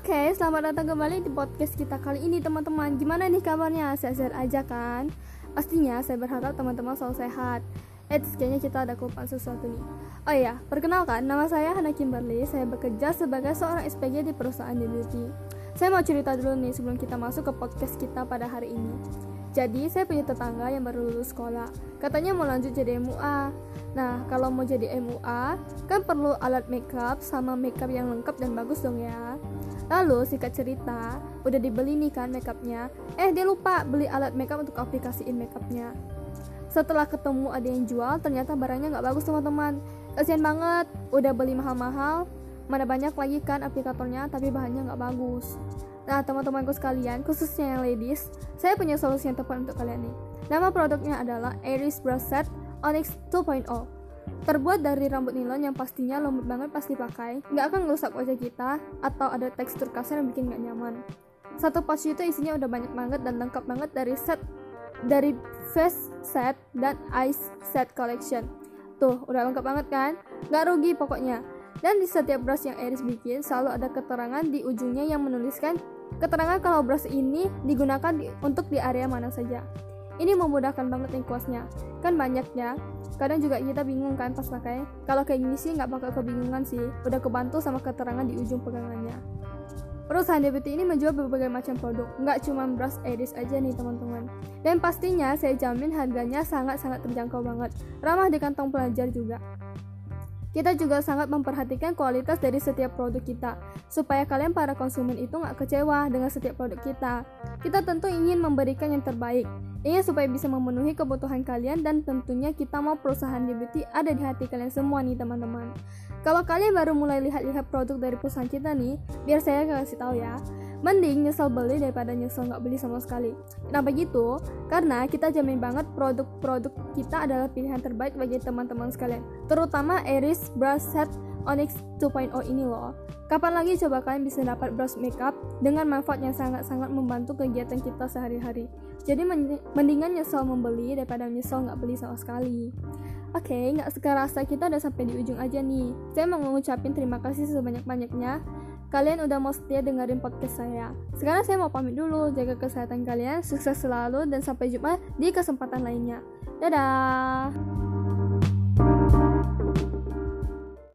Oke, selamat datang kembali di podcast kita kali ini teman-teman. Gimana nih kabarnya? Sehat-sehat aja kan? Pastinya saya berharap teman-teman selalu sehat. Eh, kayaknya kita ada kelupaan sesuatu nih. Oh iya, perkenalkan, nama saya Hana Kimberly. Saya bekerja sebagai seorang SPG di perusahaan beauty Saya mau cerita dulu nih sebelum kita masuk ke podcast kita pada hari ini. Jadi saya punya tetangga yang baru lulus sekolah. Katanya mau lanjut jadi MUA Nah kalau mau jadi MUA Kan perlu alat makeup sama makeup yang lengkap dan bagus dong ya Lalu singkat cerita, udah dibeli nih kan makeupnya. Eh dia lupa beli alat makeup untuk aplikasiin makeupnya. Setelah ketemu ada yang jual, ternyata barangnya nggak bagus teman-teman. Kasian banget, udah beli mahal-mahal, mana banyak lagi kan aplikatornya, tapi bahannya nggak bagus. Nah teman-temanku sekalian, khususnya yang ladies, saya punya solusi yang tepat untuk kalian nih. Nama produknya adalah Aries Brush Set Onyx 2.0 Terbuat dari rambut nilon yang pastinya lembut banget pas dipakai, nggak akan ngerusak wajah kita atau ada tekstur kasar yang bikin nggak nyaman. Satu pouch itu isinya udah banyak banget dan lengkap banget dari set dari face set dan eyes set collection. Tuh, udah lengkap banget kan? Nggak rugi pokoknya. Dan di setiap brush yang Iris bikin selalu ada keterangan di ujungnya yang menuliskan keterangan kalau brush ini digunakan di, untuk di area mana saja. Ini memudahkan banget nih kuasnya. Kan banyaknya, kadang juga kita bingung kan pas pakai. Kalau kayak gini sih nggak bakal kebingungan sih. Udah kebantu sama keterangan di ujung pegangannya. Perusahaan DBT ini menjual berbagai macam produk, nggak cuma brush Edis aja nih teman-teman. Dan pastinya saya jamin harganya sangat-sangat terjangkau banget, ramah di kantong pelajar juga. Kita juga sangat memperhatikan kualitas dari setiap produk kita, supaya kalian para konsumen itu nggak kecewa dengan setiap produk kita. Kita tentu ingin memberikan yang terbaik, ingin supaya bisa memenuhi kebutuhan kalian dan tentunya kita mau perusahaan beauty ada di hati kalian semua nih teman-teman. Kalau kalian baru mulai lihat-lihat produk dari perusahaan kita nih, biar saya kasih tahu ya. Mending nyesel beli daripada nyesel nggak beli sama sekali. Kenapa gitu? Karena kita jamin banget produk-produk kita adalah pilihan terbaik bagi teman-teman sekalian. Terutama Eris Brush Set Onyx 2.0 ini loh. Kapan lagi coba kalian bisa dapat brush makeup dengan manfaat yang sangat-sangat membantu kegiatan kita sehari-hari. Jadi mendingan nyesel membeli daripada nyesel nggak beli sama sekali. Oke, okay, nggak sekarasa kita udah sampai di ujung aja nih. Saya mau ngucapin terima kasih sebanyak-banyaknya Kalian udah mau setia dengerin podcast saya. Sekarang saya mau pamit dulu, jaga kesehatan kalian, sukses selalu, dan sampai jumpa di kesempatan lainnya. Dadah!